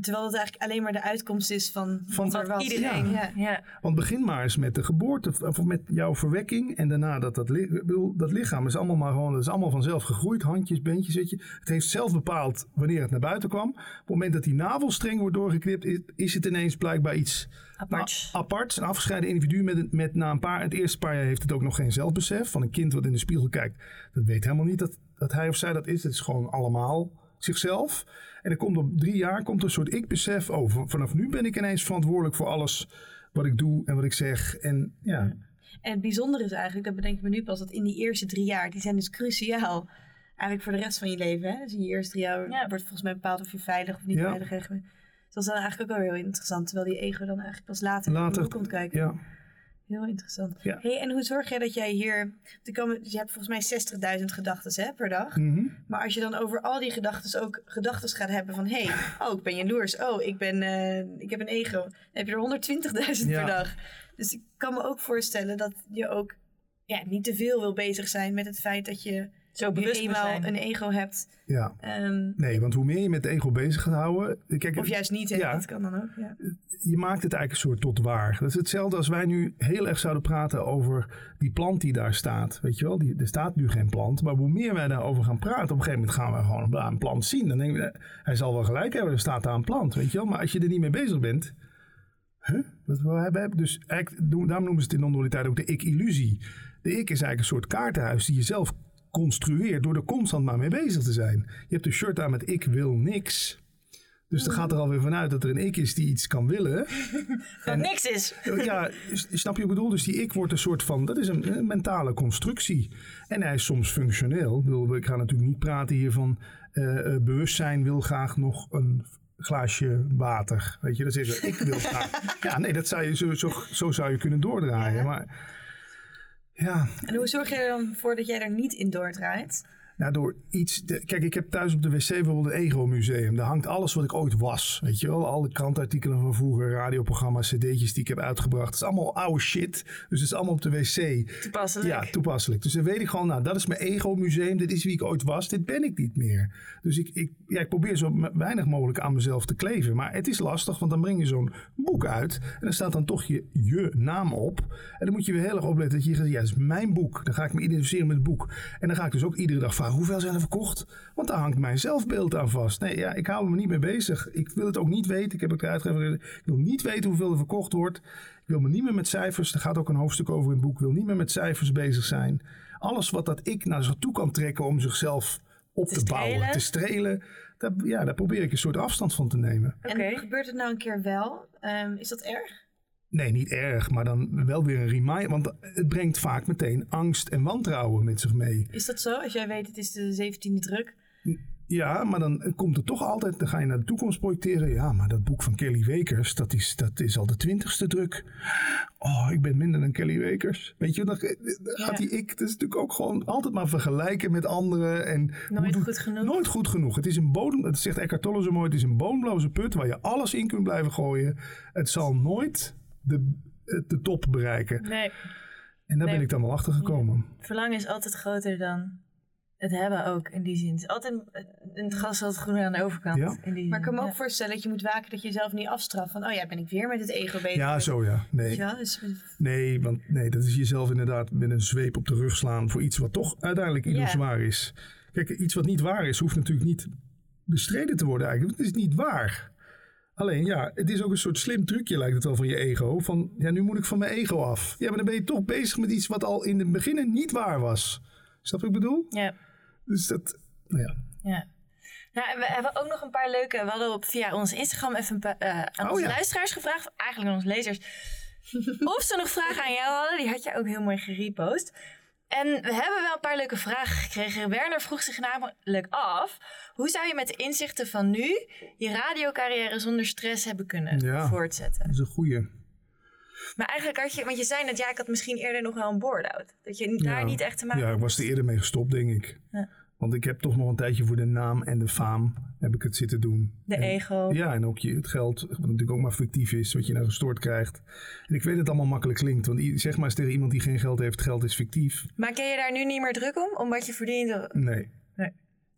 Terwijl het eigenlijk alleen maar de uitkomst is van,
Van
wat er was.
Iedereen.
Ja.
Ja.
Want begin maar eens met de geboorte, of met jouw verwekking. En daarna dat, dat, bedoel, lichaam is allemaal maar gewoon, dat is allemaal vanzelf gegroeid. Handjes, beentjes, weet je. Het heeft zelf bepaald wanneer het naar buiten kwam. Op het moment dat die navelstreng wordt doorgeknipt, is, is het ineens blijkbaar iets
Apart.
nou, apart. Een afgescheiden individu met, een- met na een paar, het eerste paar jaar heeft het ook nog geen zelfbesef. Van een kind wat in de spiegel kijkt, dat weet helemaal niet dat, dat hij of zij dat is. Het is gewoon allemaal zichzelf. En er komt op drie jaar komt er een soort ik-besef over. Vanaf nu ben ik ineens verantwoordelijk voor alles wat ik doe en wat ik zeg. En ja,
En het bijzondere is eigenlijk, dat bedenk ik me nu pas, dat in die eerste drie jaar, die zijn dus cruciaal. Eigenlijk voor de rest van je leven. Hè? Dus in je eerste drie jaar
Ja.
wordt volgens mij bepaald of je veilig of niet
Ja.
veilig bent. Dus dat is dan eigenlijk ook wel heel interessant. Terwijl die ego dan eigenlijk pas later,
Later,
later komt kijken.
ja.
Heel interessant.
Ja.
Hey, en hoe zorg jij dat jij hier... Er komen, je hebt volgens mij 60.000 gedachten per dag.
Mhm.
Maar als je dan over al die gedachten ook gedachten gaat hebben van... Hé, hey, oh, ik ben jaloers. Oh, ik, ben, eh, ik heb een ego. Dan heb je er 120.000
Ja.
per dag. Dus ik kan me ook voorstellen dat je ook ja, niet te veel wil bezig zijn met het feit dat je
Zo bewust
eenmaal
zijn.
een ego hebt.
ja.
Ehm,
Nee, want hoe meer je met de ego bezig gaat houden. Kijk,
of juist niet, hè?
Ja.
dat kan dan ook. Ja.
je maakt het eigenlijk een soort tot waar. Dat is hetzelfde als wij nu heel erg zouden praten over die plant die daar staat. Weet je wel, die, er staat nu geen plant. Maar hoe meer wij daarover gaan praten, op een gegeven moment gaan we gewoon een, plant zien. Dan denken we, eh, hij zal wel gelijk hebben, er staat daar een plant. Weet je wel, maar als je er niet mee bezig bent. Huh? Wat we hebben. Dus eigenlijk, daarom noemen ze het in non-dualiteit ook de ik-illusie. De ik is eigenlijk een soort kaartenhuis die je zelf construeert door er constant maar mee bezig te zijn. Je hebt een shirt aan met ik wil niks. Dus er gaat er alweer vanuit dat er een ik is die iets kan willen.
Dat niks is.
Ja, s- snap je wat ik bedoel? Dus die ik wordt een soort van, dat is een, een mentale constructie. En hij is soms functioneel. Ik, bedoel, ik ga natuurlijk niet praten hier van eh, eh, bewustzijn wil graag nog een glaasje water. Weet je, dat is ik wil graag. Ja, nee, dat zou je, zo, zo, zo zou je kunnen doordraaien. Maar ja,
En hoe zorg je er dan voor dat jij er niet in doordraait?
Nou, door iets. de- kijk, ik heb thuis op de wc bijvoorbeeld een ego-museum. Daar hangt alles wat ik ooit was. Weet je wel? Alle krantartikelen van vroeger, radioprogramma's, cd'tjes die ik heb uitgebracht. Het is allemaal oude shit. Dus het is allemaal op de wc.
Toepasselijk.
Ja, toepasselijk. Dus dan weet ik gewoon, nou, dat is mijn ego-museum. Dit is wie ik ooit was. Dit ben ik niet meer. Dus ik, ik, ja, ik probeer zo weinig mogelijk aan mezelf te kleven. Maar het is lastig, want dan breng je zo'n boek uit. En dan staat dan toch je, je naam op. En dan moet je weer heel erg opletten dat je gaat, ja, dat is mijn boek. Dan ga ik me identificeren met het boek. En dan ga ik dus ook iedere dag vragen, hoeveel zijn er verkocht? Want daar hangt mijn zelfbeeld aan vast. Nee, ja, ik hou me niet mee bezig. Ik wil het ook niet weten. Ik heb uitgever gezegd, ik wil niet weten hoeveel er verkocht wordt. Ik wil me niet meer met cijfers. Er gaat ook een hoofdstuk over in het boek. Ik wil niet meer met cijfers bezig zijn. Alles wat dat ik naar zich toe kan trekken om zichzelf op te,
Te
bouwen, te strelen. Daar, ja, daar probeer ik een soort afstand van te nemen.
Oké.
En gebeurt het nou een keer wel? Ehm, is dat erg?
Nee, niet erg, maar dan wel weer een reminder. Want het brengt vaak meteen angst en wantrouwen met zich mee.
Is dat zo? Als jij weet het is de 17e druk.
Ja, maar dan komt er toch altijd, dan ga je naar de toekomst projecteren. Ja, maar dat boek van Kelly Wekers, dat is, dat is al de twintigste druk. Oh, ik ben minder dan Kelly Wekers. Weet je, dan, dan gaat die ik, dat is natuurlijk ook gewoon altijd maar vergelijken met anderen. En
Nooit goed genoeg.
Nooit goed genoeg. Het is een bodem, dat zegt Eckhart Tolle zo mooi, het is een bodemloze put waar je alles in kunt blijven gooien. Het zal nooit de, de top bereiken.
Nee,
En daar
Nee.
ben ik dan wel achter gekomen.
verlangen is altijd groter dan het hebben ook in die zin. Het is altijd een gras altijd groener aan de overkant.
Ja.
In die
Maar ik kan me ook voorstellen dat je moet waken dat je jezelf niet afstraft. Van, oh ja, ben ik weer met het ego bezig.
Ja, zo ja. Nee.
Dus,
Nee, want nee, dat is jezelf inderdaad met een zweep op de rug slaan voor iets wat toch uiteindelijk
Ja.
illusoir is. Kijk, iets wat niet waar is, hoeft natuurlijk niet bestreden te worden eigenlijk. want Het is niet waar. Alleen ja, het is ook een soort slim trucje lijkt het wel van je ego. Van ja, nu moet ik van mijn ego af. Ja, maar dan ben je toch bezig met iets wat al in het begin niet waar was. Snap wat ik bedoel?
Ja,
Dus dat, nou ja.
ja. Nou, we hebben ook nog een paar leuke. We hadden op, via ons Instagram even een eh, aan
Oh,
onze
ja.
luisteraars gevraagd, eigenlijk aan onze lezers, of ze nog vragen aan jou hadden. Die had je ook heel mooi gerepost. En we hebben wel een paar leuke vragen gekregen. Werner vroeg zich namelijk af: hoe zou je met de inzichten van nu je radiocarrière zonder stress hebben kunnen
Ja.
voortzetten?
Dat is een goeie.
Maar eigenlijk had je, want je zei net, ja, ik had misschien eerder nog wel een board-out. Dat je daar
Ja.
niet echt te maken
Ja, ik was er eerder mee gestopt, denk ik.
Ja.
Want ik heb toch nog een tijdje voor de naam en de faam heb ik het zitten doen.
De
En-
ego.
Ja, en ook je, het geld, wat natuurlijk ook maar fictief is, wat je nou gestort krijgt. En ik weet dat het allemaal makkelijk klinkt, want zeg maar eens tegen iemand die geen geld heeft, geld is fictief.
Maak jij je daar nu niet meer druk om? Om wat je verdient?
Nee.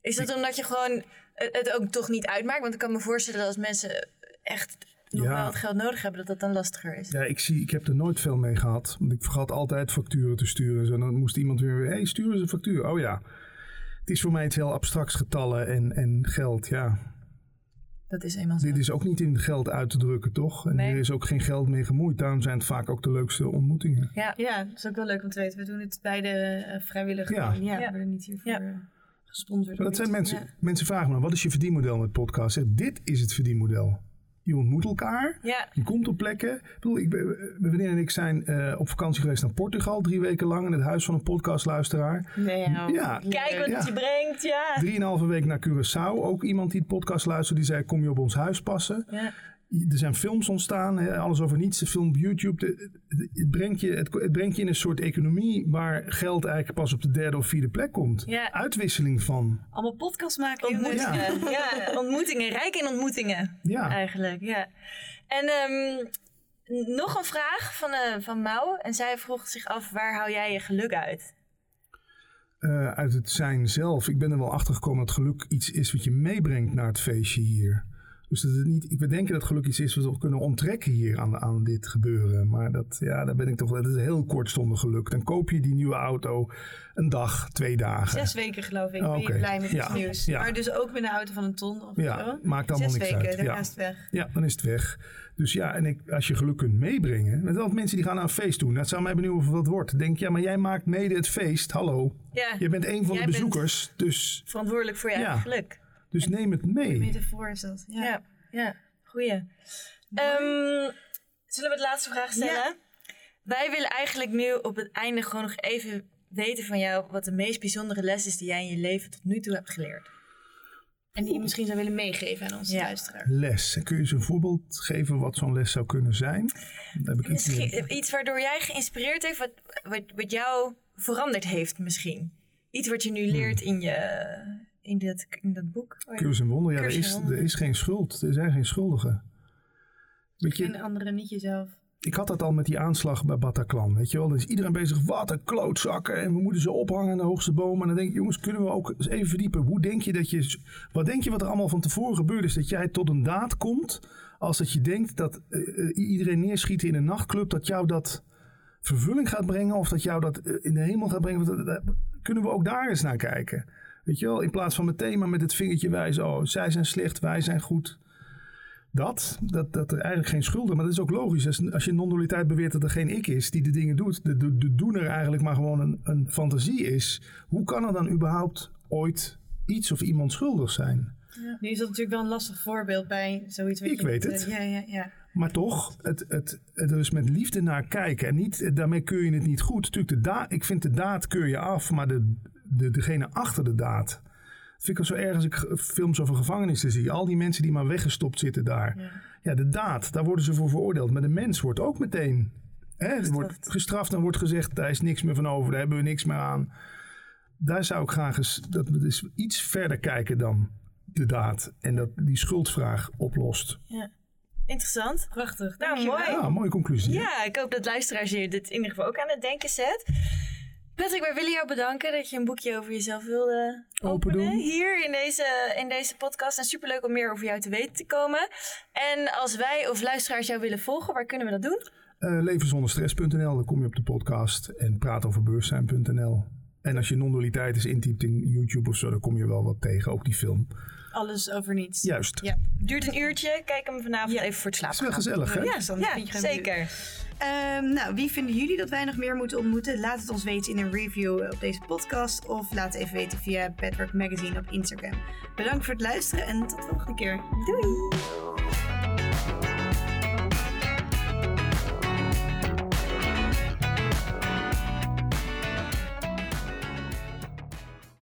Is dat omdat je gewoon het ook toch niet uitmaakt? Want ik kan me voorstellen dat als mensen echt nog
Ja.
wel wat geld nodig hebben, dat dat dan lastiger is.
Ja, ik, zie, ik heb er nooit veel mee gehad. Want ik vergat altijd facturen te sturen. en dan moest iemand weer, hé, hey, stuur eens een factuur. Oh ja. Het is voor mij iets heel abstracts getallen en, en geld, ja.
Dat is eenmaal zo.
Dit is ook niet in geld uit te drukken, toch? En
Nee.
er is ook geen geld mee gemoeid. Daarom zijn het vaak ook de leukste ontmoetingen.
Ja.
ja, dat is ook wel leuk om te weten. We doen het beide eh, vrijwillig.
Ja.
ja,
Ja.
we worden niet hiervoor
Ja.
eh, gesponsord.
Maar dat zijn mensen, mensen vragen me, wat is je verdienmodel met podcast? Zeg, dit is het verdienmodel. Je ontmoet elkaar.
Ja.
Je komt op plekken. Ik bedoel, ik, mijn vriendin en ik zijn eh, op vakantie geweest naar Portugal. Drie weken lang in het huis van een podcastluisteraar.
Nee, nou,
Ja.
Kijk wat
Ja.
het je brengt, ja.
Drieënhalve week naar Curaçao. Ook iemand die het podcast luisterde, die zei, kom je op ons huis passen?
ja.
Er zijn films ontstaan, hè, alles over niets, de film op YouTube. De- de- het, brengt je, het, het brengt je in een soort economie waar geld eigenlijk pas op de derde of vierde plek komt.
Ja.
Uitwisseling van.
Allemaal podcast maken.
Ontmoetingen. Ja. ontmoetingen. Rijk in ontmoetingen.
Ja.
Eigenlijk, ja. En ehm, nog een vraag van, eh van Mau. En zij vroeg zich af, waar hou jij je geluk uit?
eh, uit het zijn zelf. Ik ben er wel achter gekomen dat geluk iets is wat je meebrengt naar het feestje hier. Dus dat het niet, ik we denken dat geluk iets is we kunnen onttrekken hier aan, aan dit gebeuren. Maar dat, ja, daar ben ik toch, dat is heel kortstondig geluk. Dan koop je die nieuwe auto een dag, twee dagen.
Zes weken geloof ik. Ben je blij met
Ja.
het nieuws.
Ja.
Maar dus ook met een auto van een ton of
Ja,
zo.
maakt allemaal
Zes
niks
weken,
uit. Ja.
is het weg.
Ja, dan is het weg. Dus ja, en ik, als je geluk kunt meebrengen. Met altijd mensen die gaan naar een feest doen. Dat zou mij benieuwen of wat wordt. Dan Denk je, ja, maar jij maakt mede het feest. Hallo.
Ja,
Je bent een van
Jij
de bezoekers. Dus,
verantwoordelijk voor je eigen geluk.
Dus neem het mee.
Metafoor is dat. Ja.
Ja. Ja, goeie. Ehm, zullen we de laatste vraag stellen? Wij willen eigenlijk nu op het einde gewoon nog even weten van jou wat de meest bijzondere les is die jij in je leven tot nu toe hebt geleerd.
En die je misschien zou willen meegeven aan onze
Ja.
luisteraar.
Les. Kun je eens een voorbeeld geven wat zo'n les zou kunnen zijn? Daar heb ik iets
Misschien iets waardoor jij geïnspireerd heeft, wat, wat, wat jou veranderd heeft misschien. Iets wat je nu leert in, je, in, dat, in dat boek.
Cursus en wonder. Ja, er is, er is geen schuld. Er zijn geen schuldigen. Weet je,
En anderen niet jezelf.
ik had dat al met die aanslag bij Bataclan. Weet je wel, dan is iedereen bezig. Wat een klootzakken. En we moeten ze ophangen aan de hoogste boom. En dan denk ik, jongens, kunnen we ook eens even verdiepen. Hoe denk je dat je. Wat denk je wat er allemaal van tevoren gebeurd is? Dat jij tot een daad komt. Als dat je denkt dat eh, eh, iedereen neerschieten in een nachtclub. Dat jou dat vervulling gaat brengen. Of dat jou dat eh, in de hemel gaat brengen. Dat- dat- Kunnen we ook daar eens naar kijken? Weet je wel, in plaats van meteen maar met het vingertje wijzen. Oh, zij zijn slecht, wij zijn goed. Dat, dat, dat er eigenlijk geen schulden, maar dat is ook logisch. Als, als je non-dualiteit beweert dat er geen ik is die de dingen doet, de, de, de doener eigenlijk maar gewoon een, een fantasie is, hoe kan er dan überhaupt ooit iets of iemand schuldig zijn?
Nu is dat natuurlijk wel een lastig voorbeeld bij zoiets. wat
Ik
je-
weet het.
Ja, ja, ja.
Maar toch, het, het, het er is met liefde naar kijken. En niet, daarmee keur je het niet goed. Natuurlijk, de daad, ik vind de daad keur je af, maar de, de, degene achter de daad. Dat vind ik al zo erg als ik films over gevangenissen zie. Al die mensen die maar weggestopt zitten daar.
Ja.
Ja, de daad, daar worden ze voor veroordeeld. Maar de mens wordt ook meteen hè, er wordt
Gestraft.
gestraft en wordt gezegd, daar is niks meer van over, daar hebben we niks meer aan. Daar zou ik graag eens, dat we dus iets verder kijken dan de daad. En dat die schuldvraag oplost.
Interessant.
Prachtig.
Nou, mooi.
Ja, mooie conclusie. hè?
Ja, ik hoop dat luisteraars je dit in ieder geval ook aan het denken zet. Patrick, wij willen jou bedanken dat je een boekje over jezelf wilde
Open
openen.
doen.
Hier in deze, in deze podcast. En superleuk om meer over jou te weten te komen. En als wij of luisteraars jou willen volgen, waar kunnen we dat doen?
Eh levenzonderstress.nl, dan kom je op de podcast. En praatoverbewustzijn.nl. En als je non-dualiteit is intypt in YouTube of zo, dan kom je wel wat tegen. Ook die film.
Alles over niets.
Juist.
Ja.
Duurt een uurtje. Kijk hem vanavond even voor het slapen.
is wel gezellig, hè?
Ja, dan
Ja,
vind je gewoon
zeker.
Ehm, nou, wie vinden jullie dat wij nog meer moeten ontmoeten? Laat het ons weten in een review op deze podcast. Of laat het even weten via Bedrock Magazine op Instagram. Bedankt voor het luisteren en tot de volgende keer.
Doei!